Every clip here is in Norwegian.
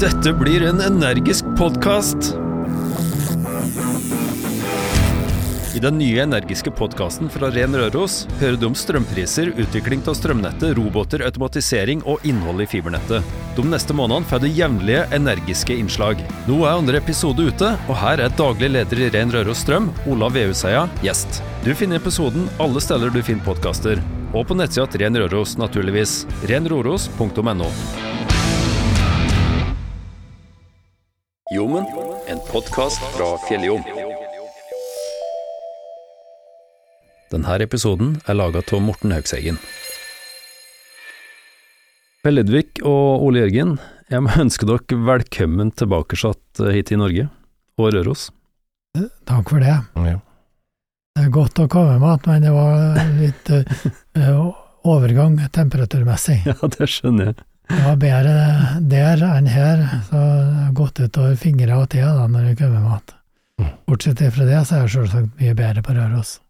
Dette blir en energisk podkast. I den nye energiske podkasten fra Ren Røros hører du om strømpriser, utvikling av strømnettet, roboter, automatisering og innhold i fibernettet. De neste månedene får du jevnlige energiske innslag. Nå er andre episode ute, og her er daglig leder i Ren Røros Strøm, Olav Veuseia, gjest. Du finner episoden alle steder du finner podkaster, og på nettsida til Ren Røros, naturligvis. renroros.no. Jommen, en podkast fra Fjelljom. Denne episoden er laga av Morten Haugseggen. Per Ludvig og Ole Jørgen, jeg må ønske dere velkommen tilbake hit i Norge, og Røros. Takk for det. Ja. Det er godt å komme med, men det var litt uh, overgang temperaturmessig. Ja, det skjønner jeg. Det var bedre der enn her, så det har gått utover fingre og tær da, når det kommer mat. Bortsett fra det, så er det selvsagt mye bedre på Røros.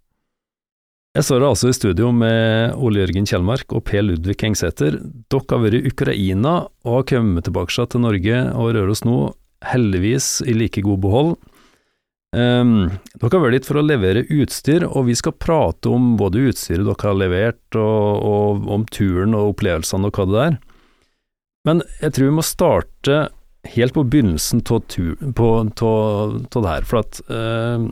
Jeg står altså i studio med Ole Jørgen Kjellmark og Per Ludvig Hengsæter. Dere har vært i Ukraina og har kommet tilbake til Norge og Røros nå, heldigvis i like god behold. Um, dere har vært dit for å levere utstyr, og vi skal prate om både utstyret dere har levert, og, og om turen og opplevelsene og hva det er. Men jeg tror vi må starte helt på begynnelsen av det her, for at eh,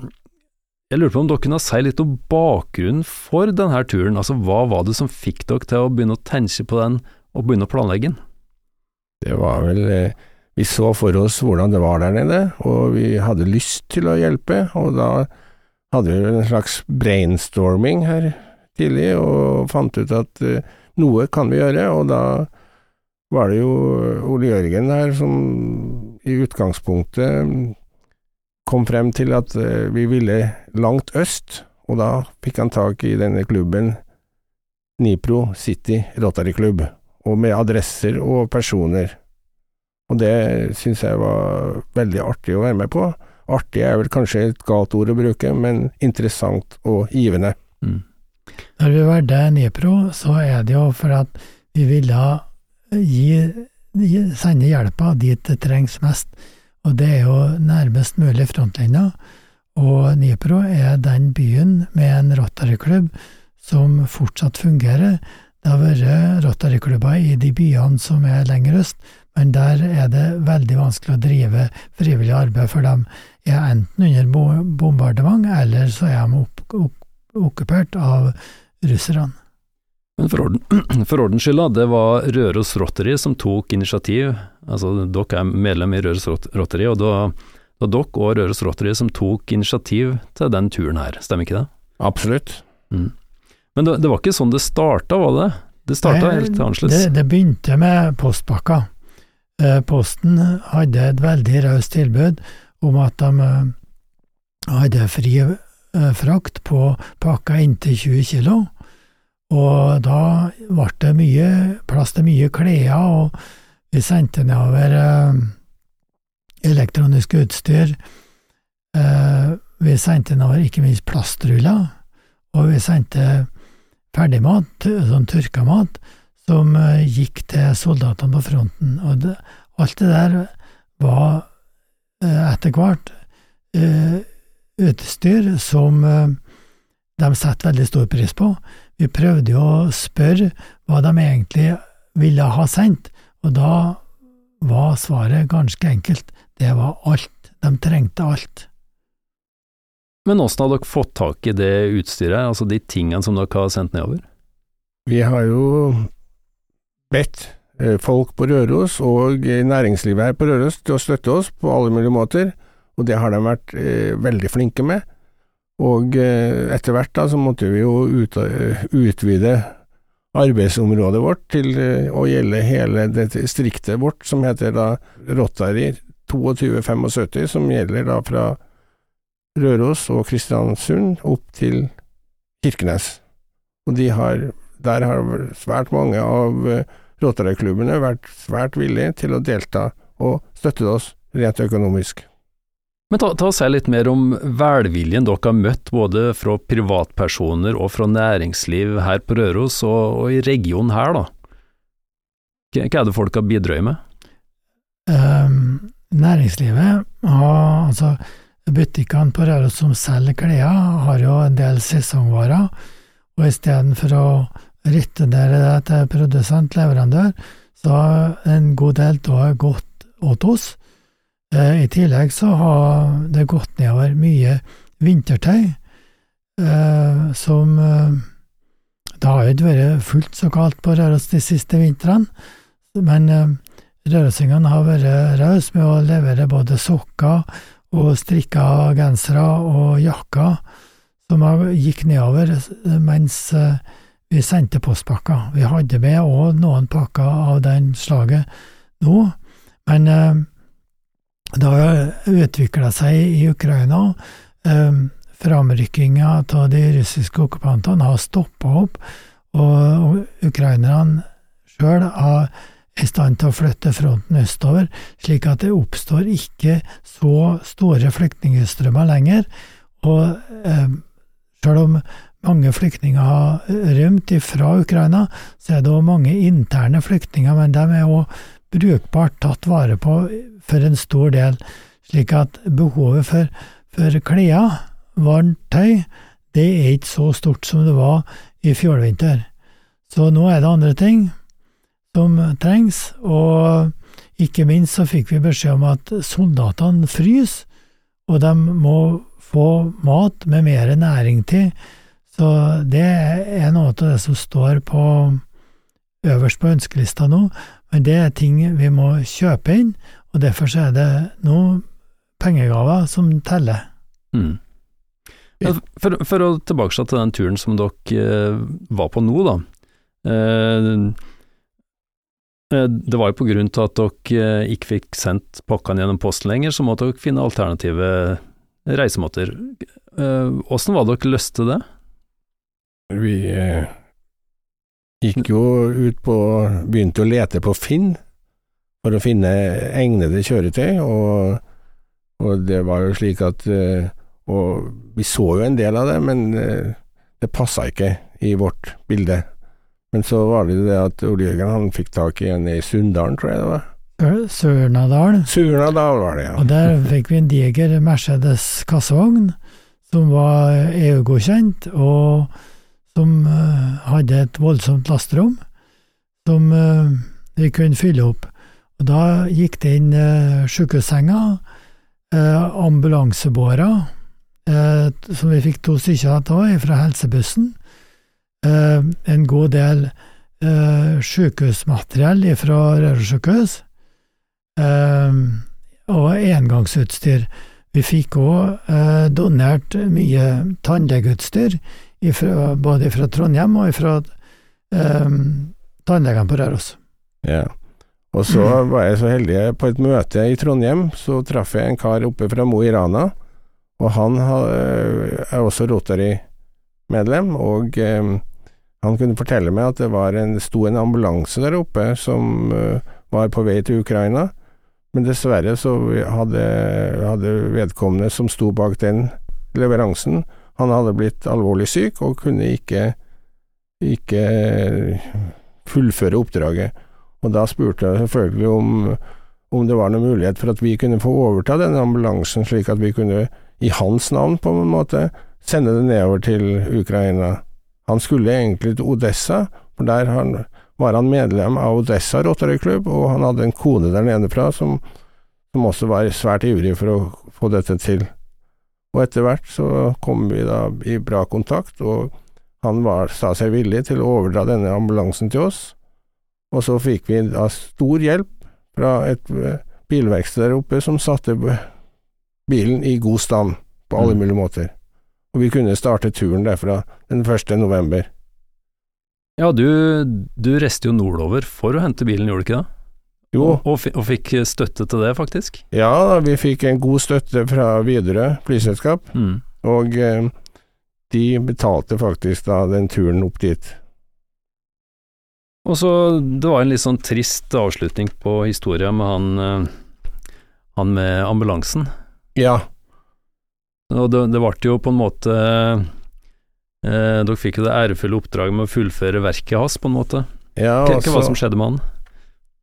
jeg lurer på om dere kunne si litt om bakgrunnen for denne turen. Altså, Hva var det som fikk dere til å begynne å tenke på den, og begynne å planlegge den? Det var vel eh, Vi så for oss hvordan det var der nede, og vi hadde lyst til å hjelpe. Og da hadde vi en slags brainstorming her tidlig, og fant ut at eh, noe kan vi gjøre. Og da var det jo Ole Jørgen der som i utgangspunktet kom frem til at eh, vi ville langt øst, og da fikk han tak i denne klubben Nipro City Rotary Club, og med adresser og personer. Og det syns jeg var veldig artig å være med på. Artig er vel kanskje et galt ord å bruke, men interessant og givende. Mm. Når vi valgte Nipro, så er det jo for at vi ville gi, sende hjelpa dit det trengs mest og det er jo nærmest mulig frontlinja. Og Nipro er den byen med en Rotary-klubb som fortsatt fungerer. Det har vært Rotary-klubber i de byene som er lenger øst, men der er det veldig vanskelig å drive frivillig arbeid, for de er enten under bombardement, eller så er de okkupert av russerne. Men for, orden, for ordens skyld, da, det var Røros Rotary som tok initiativ. Altså, dere er medlem i Røros Rotary, og det var dere og Røros Rotary som tok initiativ til den turen her, stemmer ikke det? Absolutt. Mm. Men det, det, var ikke sånn det starta, var det? Det starta helt annerledes? Det, det, begynte med postpakka. Eh, Posten hadde et veldig raust tilbud om at de eh, hadde fri eh, frakt på pakka inntil 20 kilo og da ble det mye plass til mye klær, og vi sendte nedover eh, elektronisk utstyr. Eh, vi sendte nedover ikke minst plastruller, og vi sendte ferdigmat, sånn tørka mat, som eh, gikk til soldatene på fronten. Og det, alt det der var etter hvert utstyr som de setter veldig stor pris på. Vi prøvde jo å spørre hva de egentlig ville ha sendt, og da var svaret ganske enkelt. Det var alt. De trengte alt. Men åssen har dere fått tak i det utstyret, altså de tingene som dere har sendt nedover? Vi har jo bedt eh, folk på Røros og næringslivet her på Røros til å støtte oss på alle mulige måter, og det har de vært eh, veldig flinke med. Og eh, etter hvert da så måtte vi jo eh, utvide arbeidsområdet vårt til eh, å gjelde hele det distriktet vårt, som heter da Rotary 2275, som gjelder da fra Røros og Kristiansund opp til Kirkenes. Og de har, der har svært mange av Rotary-klubbene vært svært villige til å delta og støtte oss rent økonomisk. Men ta, ta og Si litt mer om velviljen dere har møtt både fra privatpersoner og fra næringsliv her på Røros og, og i regionen her, da. Hva er det folk har bidratt med? Um, næringslivet har altså Butikkene på Røros som selger klær, har jo en del sesongvarer, og istedenfor å returnere det til produsent, leverandør, så har en god del da gått åt oss. Eh, I tillegg så har det gått nedover mye vintertøy, eh, som eh, Det har jo ikke vært fullt så kaldt på Røros de siste vintrene, men rørosingene har vært rause med å levere både sokker og strikka gensere og jakker som gikk nedover mens vi sendte postpakker. Vi hadde med òg noen pakker av den slaget nå, men det har utvikla seg i Ukraina. Eh, Framrykkinga av de russiske okkupantene har stoppa opp, og ukrainerne sjøl har i stand til å flytte fronten østover, slik at det oppstår ikke så store flyktningstrømmer lenger. Og eh, selv om mange flyktninger har rømt fra Ukraina, så er det òg mange interne flyktninger, men de er òg brukbart tatt vare på for en stor del, slik at behovet for, for klær, varmt tøy, det er ikke så stort som det var i fjordvinter. Så nå er det andre ting som trengs, og ikke minst så fikk vi beskjed om at soldatene fryser, og de må få mat med mer næring til, så det er noe av det som står på øverst på ønskelista nå, men det er ting vi må kjøpe inn, og derfor er det nå pengegaver som teller. Mm. For, for, å tilbake til den turen som dere eh, var på nå, da. Eh, eh, det var jo på grunn til at dere ikke fikk sendt pakkene gjennom posten lenger, så måtte dere finne alternative reisemåter. Åssen var dere løste det? Vi gikk jo ut på Begynte å lete på Finn for å finne egnede kjøretøy, og, og det var jo slik at eh, Og vi så jo en del av det, men eh, det passa ikke i vårt bilde. Men så var det jo det at Ole Jørgen han fikk tak i en i Sunndalen, tror jeg det var. Surnadal. Surnadal var det, ja. Og der fikk vi en diger Mercedes kassevogn som var EU-godkjent, og som uh, hadde et voldsomt lasterom som uh, vi kunne fylle opp. Og Da gikk det inn sykehussenger, uh, ambulansebårer, som vi fikk to stykker av fra helsebussen, en god del sykehusmateriell fra Røros og engangsutstyr. Vi fikk òg donert mye tannlegeutstyr ifra, både fra Trondheim og fra eh, tannlegene på Røros. Ja. Og så var jeg så heldig på et møte i Trondheim, så traff jeg en kar oppe fra Mo i Rana. Og han er også Rotary-medlem, og um, han kunne fortelle meg at det var en, sto en ambulanse der oppe som uh, var på vei til Ukraina. Men dessverre så hadde, hadde vedkommende som sto bak den leveransen, han hadde blitt alvorlig syk og kunne ikke, ikke fullføre oppdraget. Og da spurte jeg selvfølgelig om, om det var noen mulighet for at vi kunne få overta denne ambulansen, slik at vi kunne, i hans navn på en måte, sende det nedover til Ukraina. Han skulle egentlig til Odessa, for der han, var han medlem av Odessa Rotary-klubb, og han hadde en kone der nede fra som, som også var svært ivrig for å få dette til. Og etter hvert så kom vi da i bra kontakt, og han var, sa seg villig til å overdra denne ambulansen til oss. Og så fikk vi da stor hjelp fra et eh, bilverksted der oppe som satte bilen i god stand på alle mm. mulige måter. Og vi kunne starte turen derfra den 1. november. Ja, du, du reiste jo nordover for å hente bilen, gjorde du ikke det? Jo. Og, og, fikk støtte til det, faktisk? Ja, vi fikk en god støtte fra Widerøe flyselskap, mm. og eh, de betalte faktisk da den turen opp dit. Og så, det var en litt sånn trist avslutning på historien med han, eh, han med ambulansen. Ja. Og det, det ble jo på en måte eh, Dere fikk jo det ærefulle oppdraget med å fullføre verket hans, på en måte. Ja, Hva, altså, hva som skjedde med han?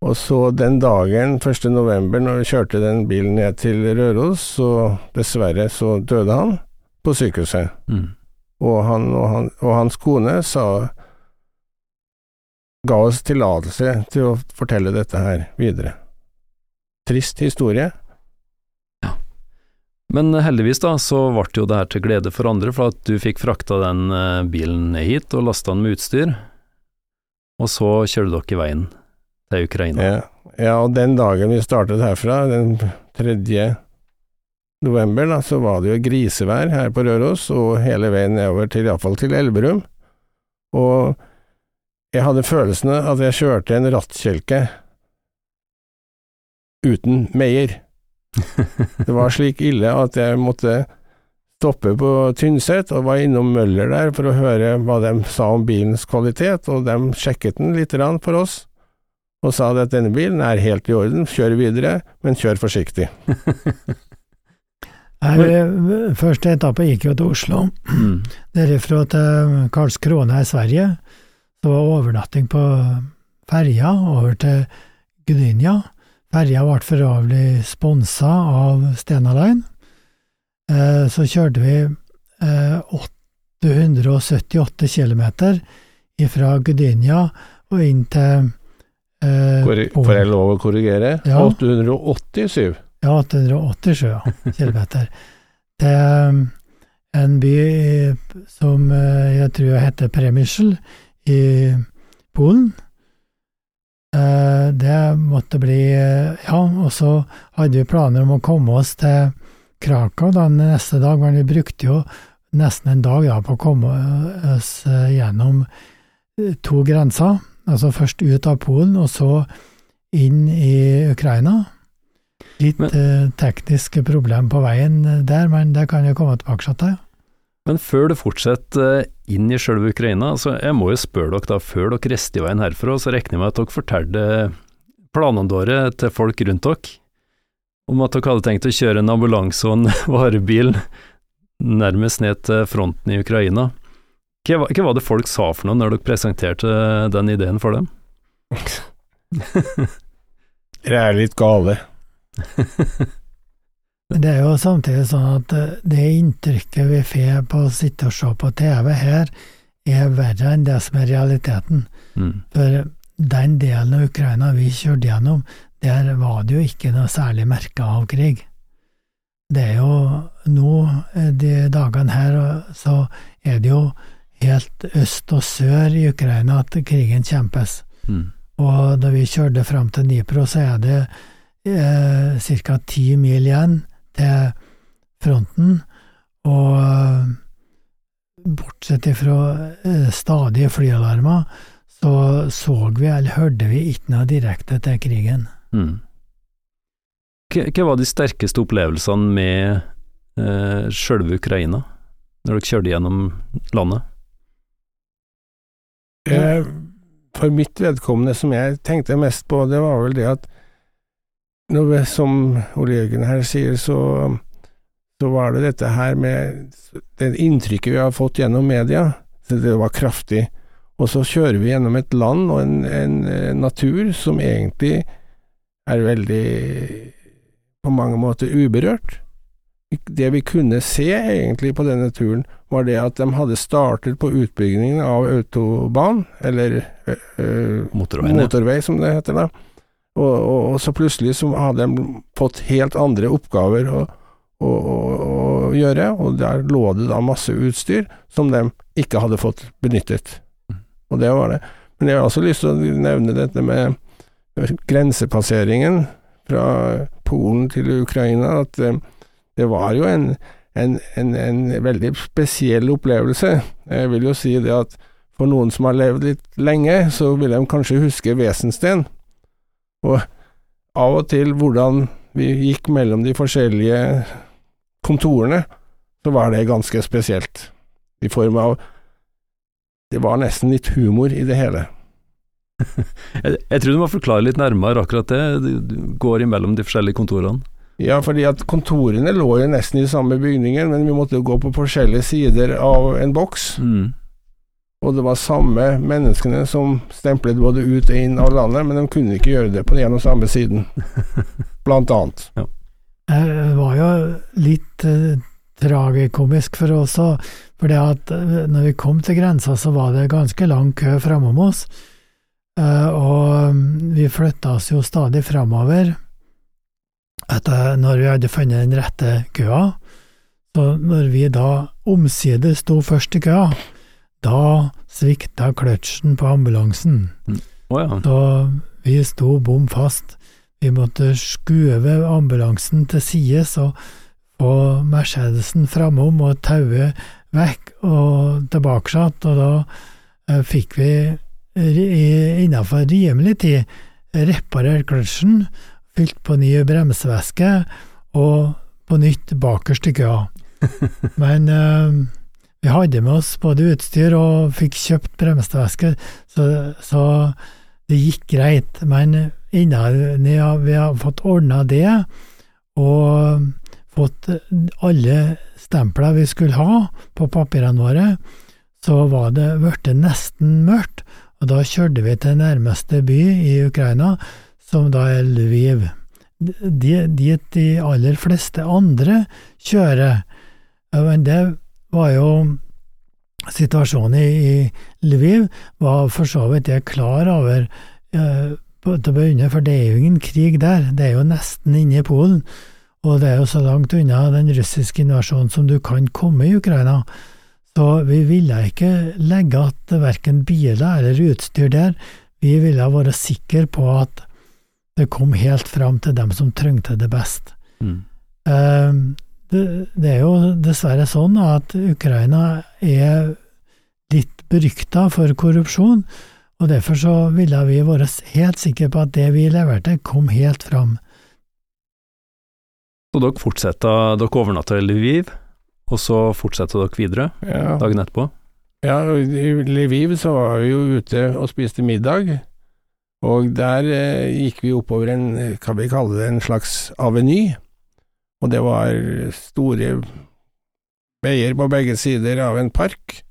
Og så den dagen, 1. november, når vi kjørte den bilen ned til Røros, så dessverre så døde han på sykehuset. Mm. Og, han, og, han, og hans kone sa ga oss tillatelse til å fortelle dette her videre. Trist historie. Men heldigvis da, så ble jo det her til glede for andre, for at du fikk frakta den eh, bilen ned hit og lasta den med utstyr, og så kjørte dere i veien til Ukraina. Ja, ja, og den dagen vi startet herfra, den 3. november, da, så var det jo grisevær her på Røros, og hele veien nedover til iallfall til Elverum. Og jeg hadde følelsen av at jeg kjørte en rattkjelke uten meier. Det var slik ille at jeg måtte stoppe på Tynset og var innom Møller der for å høre hva de sa om bilens kvalitet, og de sjekket den litt for oss og sa at denne bilen er helt i orden, kjør videre, men kjør forsiktig. Her, første etappe gikk jo til Oslo. Mm. Derifra til Karlskrona i Sverige. Så var overnatting på ferja over til Gdynia. Ferja ble for øvrig sponsa av Stena Line. Eh, så kjørte vi eh, 878 km fra Gdynia og inn til eh, Korri- Polen. Får jeg lov å korrigere? Ja. 887. Ja, 887 ja, kilometer. Til um, en by som eh, jeg tror heter Premischl i Polen. Eh, Det måtte bli eh, Ja, og så hadde vi planer om å komme oss til Krakow da neste dag, men vi brukte jo nesten en dag da, på å komme oss eh, gjennom eh, to grenser. Altså først ut av Polen, og så inn i Ukraina. Litt Men- eh, tekniske problem på veien eh, der, men det kan jeg komme tilbake til. Men før du fortsetter eh, inn i selve Ukraina, så jeg må jo spørre dere da, før dere rister i veien herfra, så regner jeg med at dere fortalte planene deres til folk rundt dere, om at dere hadde tenkt å kjøre en ambulanse og en varebil nærmest ned til fronten i Ukraina. Hva, hva var det folk sa for noe når dere presenterte den ideen for dem? Dere er litt gale. Det er jo samtidig sånn at eh, det inntrykket vi får på å sitte og se på TV her, er verre enn det som er realiteten. Mm. For den delen av Ukraina vi kjørte gjennom, der var det jo ikke noe særlig merke av krig. Det er jo nå, eh, de dagene her, så er det jo helt øst og sør i Ukraina at krigen kjempes. Mm. Og da vi kjørte fram til Dnipro, så er det eh, ca. ti mil igjen til fronten, og eh, bortsett fra eh, stadige flyalarmer, så så vi eller hørte vi ikke noe direkte til krigen. Mm. Hva, var de sterkeste opplevelsene med eh, selve Ukraina, når dere kjørte gjennom landet? Eh, For mitt vedkommende, som jeg tenkte mest på, det var vel det at vi, som Ole Jørgen her sier, så, så var det dette her med det inntrykket vi har fått gjennom media. Det var kraftig. Og så kjører vi gjennom et land og en, en, eh, natur som egentlig er veldig på mange måter uberørt. Det vi kunne se egentlig på denne turen, var det at de hadde startet på utbyggingen av autobahn, eller ø, ø, motorvei, motorvei som det heter da. Og, og, og så plutselig så hadde de fått helt andre oppgaver å, å, å, å gjøre, og der lå det da masse utstyr som de ikke hadde fått benyttet. Mm. Og det var det. Men jeg har også lyst til å nevne dette med grensepasseringen fra Polen til Ukraina, at det var jo en, en, en, en veldig spesiell opplevelse. Jeg vil jo si det at for noen som har levd litt lenge, så vil de kanskje huske Vesensten. Og av og til hvordan vi gikk mellom de forskjellige kontorene, så var det ganske spesielt. I form av Det var nesten litt humor i det hele. Jeg, jeg tror du må forklare litt nærmere akkurat det, du, går imellom de forskjellige kontorene. Ja, fordi at kontorene lå jo nesten i samme bygningen, men vi måtte jo gå på forskjellige sider av en boks. Mm. Og det var samme menneskene som stemplet både ut og inn av landet, men de kunne ikke gjøre det på den ene og samme siden, blant annet. Det var jo litt eh, tragikomisk for oss òg, for det at eh, når vi kom til grensa, så var det ganske lang kø framom oss. Eh, og mm, vi flytta oss jo stadig framover etter når vi hadde funnet den rette køa. Så når vi da omsider sto først i køa, da svikta kløtsjen på ambulansen. Oh, ja. Da vi sto bom fast. Vi måtte skuve ambulansen til sides og få Mercedesen framom og taue vekk og tilbake igjen, og da eh, fikk vi innafor rimelig tid reparert kløtsjen, fylt på ny bremsevæske og på nytt bakerst i køa. Men eh, vi hadde med oss både utstyr og fikk kjøpt bremsevæske, så, så det gikk greit. Men innen vi har fått ordna det, og fått alle stempler vi skulle ha på papirene våre, så var det blitt nesten mørkt, og da kjørte vi til nærmeste by i Ukraina, som da er Lviv. Dit de aller fleste andre kjører. Men det var jo Situasjonen i, Lviv var for så vidt jeg klar over til å begynne, for det er jo ingen krig der. Det er jo nesten inne i Polen. Og det er jo så langt unna den russiske invasjonen som du kan komme i Ukraina. Så vi ville ikke legge igjen verken biler eller utstyr der. Vi ville være sikre på at det kom helt fram til dem som trengte det best. Mm. Uh, det, det, er jo dessverre sånn at Ukraina er litt berykta for korrupsjon, og derfor så ville vi være helt sikre på at det vi leverte, kom helt fram. Så dere fortsetter, dere overnatta i Lviv, og så fortsetter dere videre Ja, dagen etterpå? ja i Lviv så var vi jo ute og spiste middag, og der eh, gikk vi oppover en, hva vi kaller det, en slags aveny. Og det var store veier på begge sider av en park,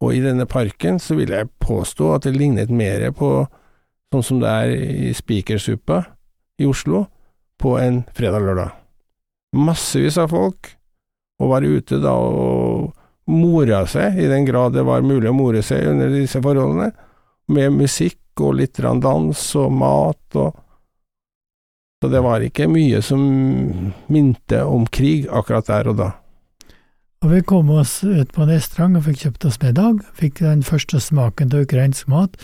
og i denne parken så vil jeg påstå at det lignet mer på sånn som det er i Spikersuppa i Oslo på en fredag-lørdag. Massevis av folk, og var ute da og mora seg, i den grad det var mulig å more seg under disse forholdene, med musikk og litt dans og mat og Så det var ikke mye som minte om krig akkurat der og da. Og vi kom oss ut på en restaurant og fikk kjøpt oss middag, fikk den første smaken til ukrainsk mat,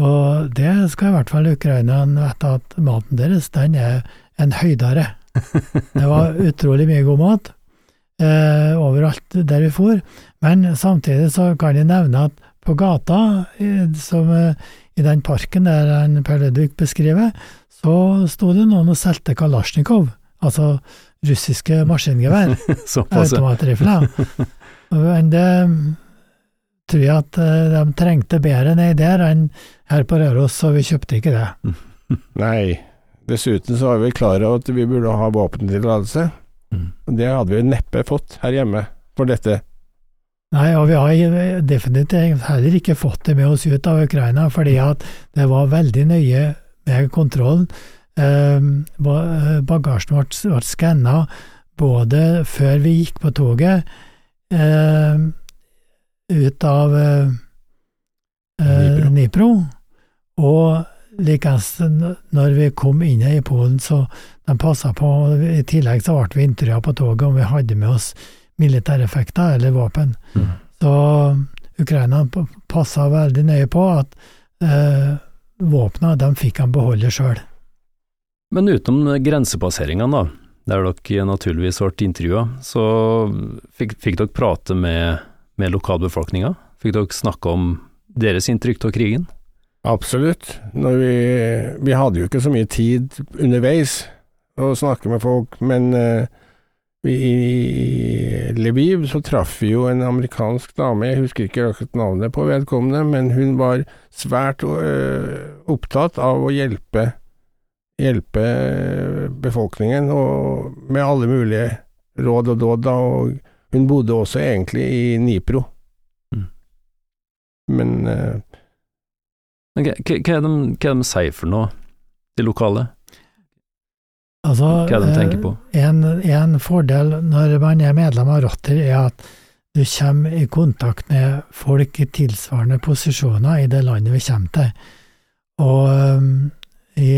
og det skal i hvert fall ukrainerne vite at maten deres, den er en høydare. Det var utrolig mye god mat eh, overalt der vi for, men samtidig så kan jeg nevne at på gata, eh, som eh, i den parken der Per Ludvig beskriver, så sto det noen og solgte kalasjnikov, altså russiske maskingevær, automatrifler. Men det tror jeg at eh, de trengte bedre nedi der enn her på Røros, så vi kjøpte ikke det. Nei, dessuten så var vi klar over at vi burde ha våpentillatelse. Mm. Og Det hadde vi neppe fått her hjemme for dette. Nei, og vi har definitivt heller ikke fått det med oss ut av Ukraina, fordi at det var veldig nøye med kontrollen. Eh, ba- Bagasjen ble, ble skanna både før vi gikk på toget, eh, ut av eh, Nipro Dnipro. Dnipro, og likeens når vi kom inn i Polen, så de passa på. I tillegg så ble vi intervjua på toget om vi hadde med oss militæreffekter eller våpen. Mm. Så Ukraina passa veldig nøye på at eh, våpna de fikk han beholde sjøl. Men utenom grensepasseringene, da, der dere naturligvis ble intervjua, så fikk, fikk dere prate med, med lokalbefolkninga? Fikk dere snakke om deres inntrykk av krigen? Absolutt. Når vi, vi hadde jo ikke så mye tid underveis å snakke med folk, men eh, i Lviv så traff vi jo en amerikansk dame, jeg husker ikke akkurat navnet på vedkommende, men hun var svært eh, opptatt av å hjelpe, hjelpe befolkningen med alle mulige råd og dåd, og hun bodde også egentlig i Nipro. Men eh, Men Hva, hva, er de, hva er de sier for noe, de lokale? Altså, Hva er det de tenker eh, på? En, en fordel når man er medlem av Rotter, er at du kommer i kontakt med folk i tilsvarende posisjoner i det landet vi kommer til. Og um, i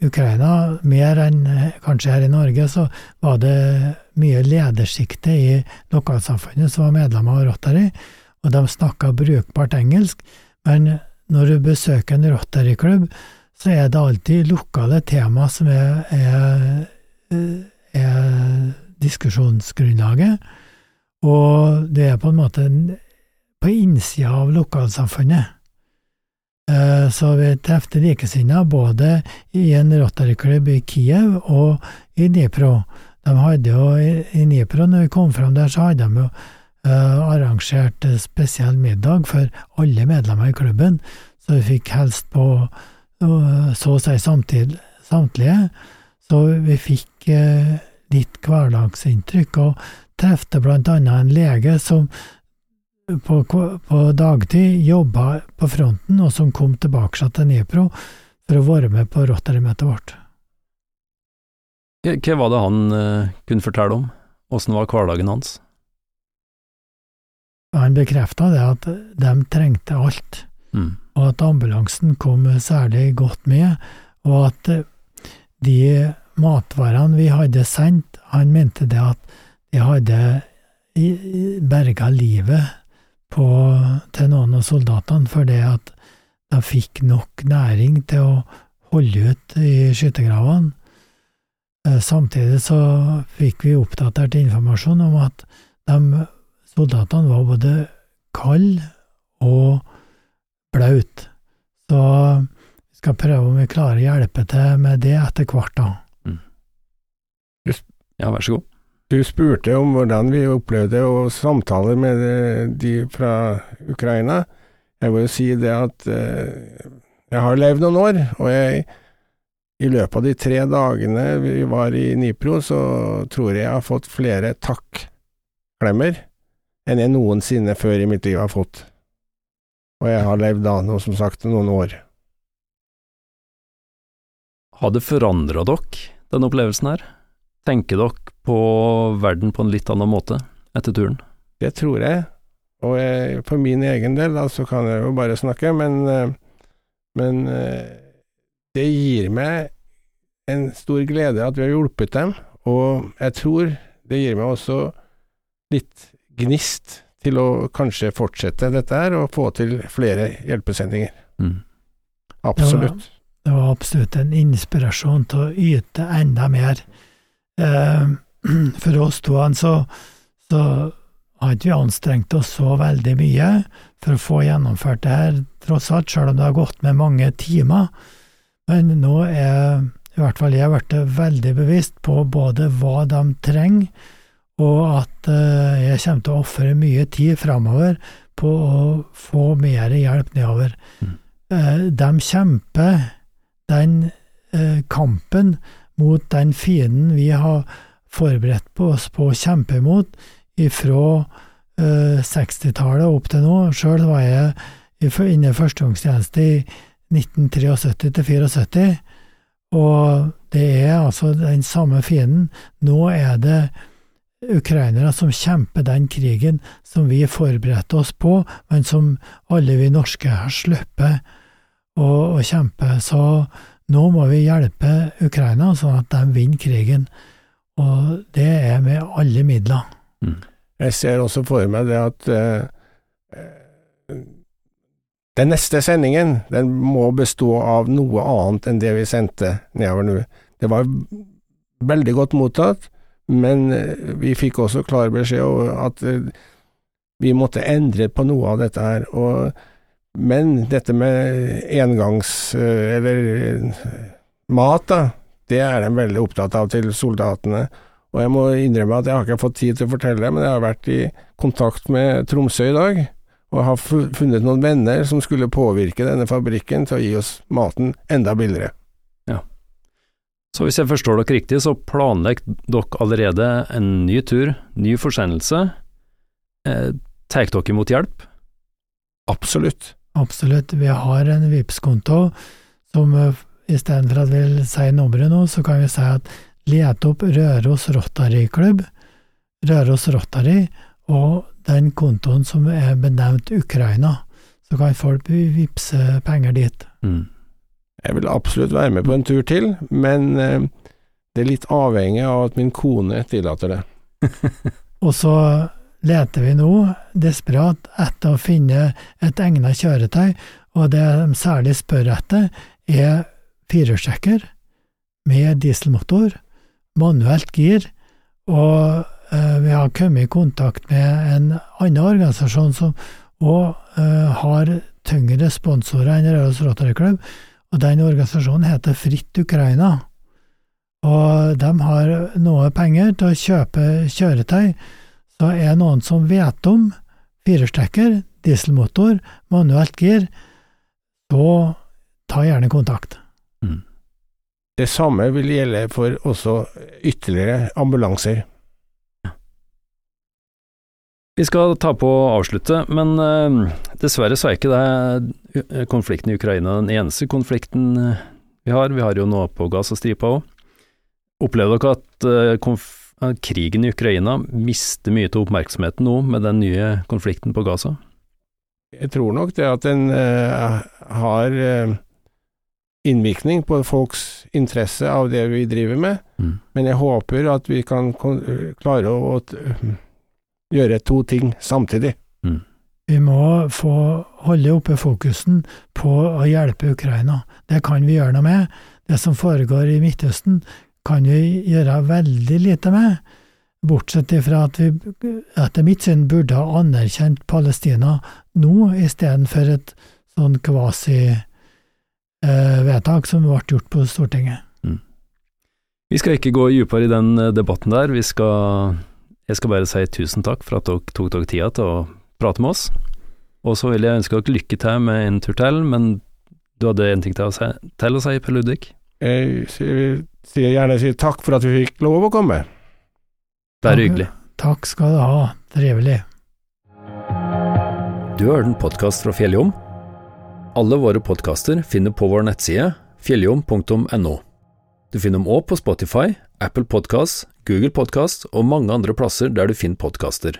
Ukraina, mer enn eh, kanskje her i Norge, så var det mye ledersjikte i lokalsamfunnet som var medlemmer av Rotary, og de snakka brukbart engelsk. Men når du besøker en Rotary-klubb, så er det alltid lokale tema som er, er, er diskusjonsgrunnlaget. Og det er på en måte på innsida av lokalsamfunnet. Eh, Så vi treffer likesinnede både i en Rotary-klubb i Kiev og i Dnipro. De hadde jo i Dnipro, når vi kom fram der, så hadde de jo eh, arrangert eh, spesiell middag for alle medlemmer i klubben, så vi fikk helst på eh, så å si samtlige. Så vi fikk eh, litt hverdagsinntrykk, og trefte annet en lege som på, på dagtid jobba på fronten, og som kom tilbake til Dnipro for å være med på Rotary-møtet vårt. Hva var det han eh, kunne fortelle om? Åssen var hverdagen hans? Han bekrefta det at de trengte alt, Mm. Og at ambulansen kom særlig godt med, og at eh, de matvarene vi hadde sendt, han mente det at de hadde berga livet på, til noen av soldatene, fordi at de fikk nok næring til å holde ut i skyttergravene. Eh, Samtidig så fikk vi oppdatert informasjon om at de soldatene var både kalde og blaute. Så vi skal prøve om vi klarer å hjelpe til med det etter hvert, da. Ja, vær så god. du spurte om hvordan vi opplevde å samtale med de fra Ukraina. Jeg vil jo si det at eh, jeg har levd noen år, og jeg i løpet av de tre dagene vi var i Nipro, så tror jeg jeg har fått flere takk-klemmer enn jeg noensinne før i mitt liv har fått. Og jeg har levd da nå, som sagt, noen år. Har det forandra dere, den opplevelsen her? Tenker dere på verden på en litt annen måte etter turen? Det tror jeg. Og jeg, for min egen del, da, så kan jeg jo bare snakke, men, eh, men eh, det gir meg en stor glede at vi har hjulpet dem, og jeg tror det gir meg også litt gnist til å kanskje fortsette dette her, og få til flere hjelpesendinger. Mm. Absolutt. Det var absolutt en inspirasjon til å yte enda mer. Eh, for oss to så, så hadde vi anstrengt oss så veldig mye for å få gjennomført det her, tross alt, selv om det har gått med mange timer. Men nå er i hvert fall jeg blitt veldig bevisst på både hva de trenger, og at eh, jeg kommer til å ofre mye tid framover på å få mer hjelp nedover. Mm. Eh, de kjemper den eh, kampen mot den fienden vi har forberedt på oss på å kjempe imot ifra eh, 60-tallet opp til nå. Sjøl var jeg inne i førstegangstjeneste i 1973 til 74, og det er altså den samme fienden. Nå er det ukrainere som kjemper den krigen som vi forberedte oss på, men som alle vi norske har sluppet å, å kjempe. Så nå må vi hjelpe Ukraina sånn at de vinner krigen, og det er med alle midler. Jeg ser også for meg det at eh, den neste sendingen, den må bestå av noe annet enn det vi sendte nedover nå. Det var veldig godt mottatt, men eh, vi fikk også klar beskjed om at eh, vi måtte endre på noe av dette her. Og, men dette med engangs... eh, eller mat, da, det er de veldig opptatt av til soldatene. Og jeg må innrømme at jeg har ikke fått tid til å fortelle, men jeg har vært i kontakt med Tromsø i dag, og har funnet noen venner som skulle påvirke denne fabrikken til å gi oss maten enda billigere. Så hvis jeg forstår dere riktig, så planlegger dere allerede en ny tur, ny forsendelse. Eh, Tar dere imot hjelp? Absolutt. Absolutt. Vi har en Vipps-konto som eh, istedenfor at vi sier nummeret nå, så kan vi si at let opp Røros Rotary Klubb, Røros Rotary, og den kontoen som er benevnt Ukraina. Så kan folk vippse penger dit. Mm. Jeg vil absolutt være med på en tur til, men eh, det er litt avhengig av at min kone tillater det. Og så leter vi nå desperat etter å finne et egnet kjøretøy, og det de særlig spør etter, er firehjulstrekker med dieselmotor, manuelt gir, og eh, vi har kommet i kontakt med en annen organisasjon som òg eh, har tyngre sponsorer enn Røros Rotary Club, og den organisasjonen heter Fritt Ukraina. Og de har noe penger til å kjøpe kjøretøy, så er noen som vet om firehjulstrekker, dieselmotor, manuelt gir, så ta gjerne kontakt. Mm. Det samme vil gjelde for også ytterligere ambulanser. Vi skal ta på å avslutte, men eh, dessverre så er ikke det eh, konflikten i Ukraina den eneste konflikten eh, vi har. Vi har jo noe på Gazastripa òg. Opplever dere at krigen i Ukraina mister mye av oppmerksomheten nå med den nye konflikten på Gaza? Jeg tror nok det at den uh, har uh, innvirkning på folks interesse av det vi driver med, Mm. men jeg håper at vi kan klare å, å gjøre to ting samtidig. Vi må få holde oppe fokusen på å hjelpe Ukraina. Det kan vi gjøre noe med. Det som foregår i Midtøsten, kan vi gjøre veldig lite med, bortsett ifra at vi etter mitt syn burde ha anerkjent Palestina nå, istedenfor et sånn kvasi-vedtak som ble gjort på Stortinget. Vi skal ikke gå dypere i den eh, debatten der. Vi skal, jeg skal bare si tusen takk for at dere tok dere tida til å prate med oss. Og så vil jeg ønske dere lykke til med en tur til, men du hadde en ting til å si, til å si Per Ludvig? Jeg sier sier gjerne sier takk for at vi fikk lov å komme. Bare hyggelig. Takk skal du ha, trivelig. Du har hørt en podkast fra Fjelljom. Alle våre podkaster finner på vår nettside fjelljom.no. Du finner dem òg på Spotify, Apple Podkast, Google Podkast og mange andre plasser der du finner podkaster.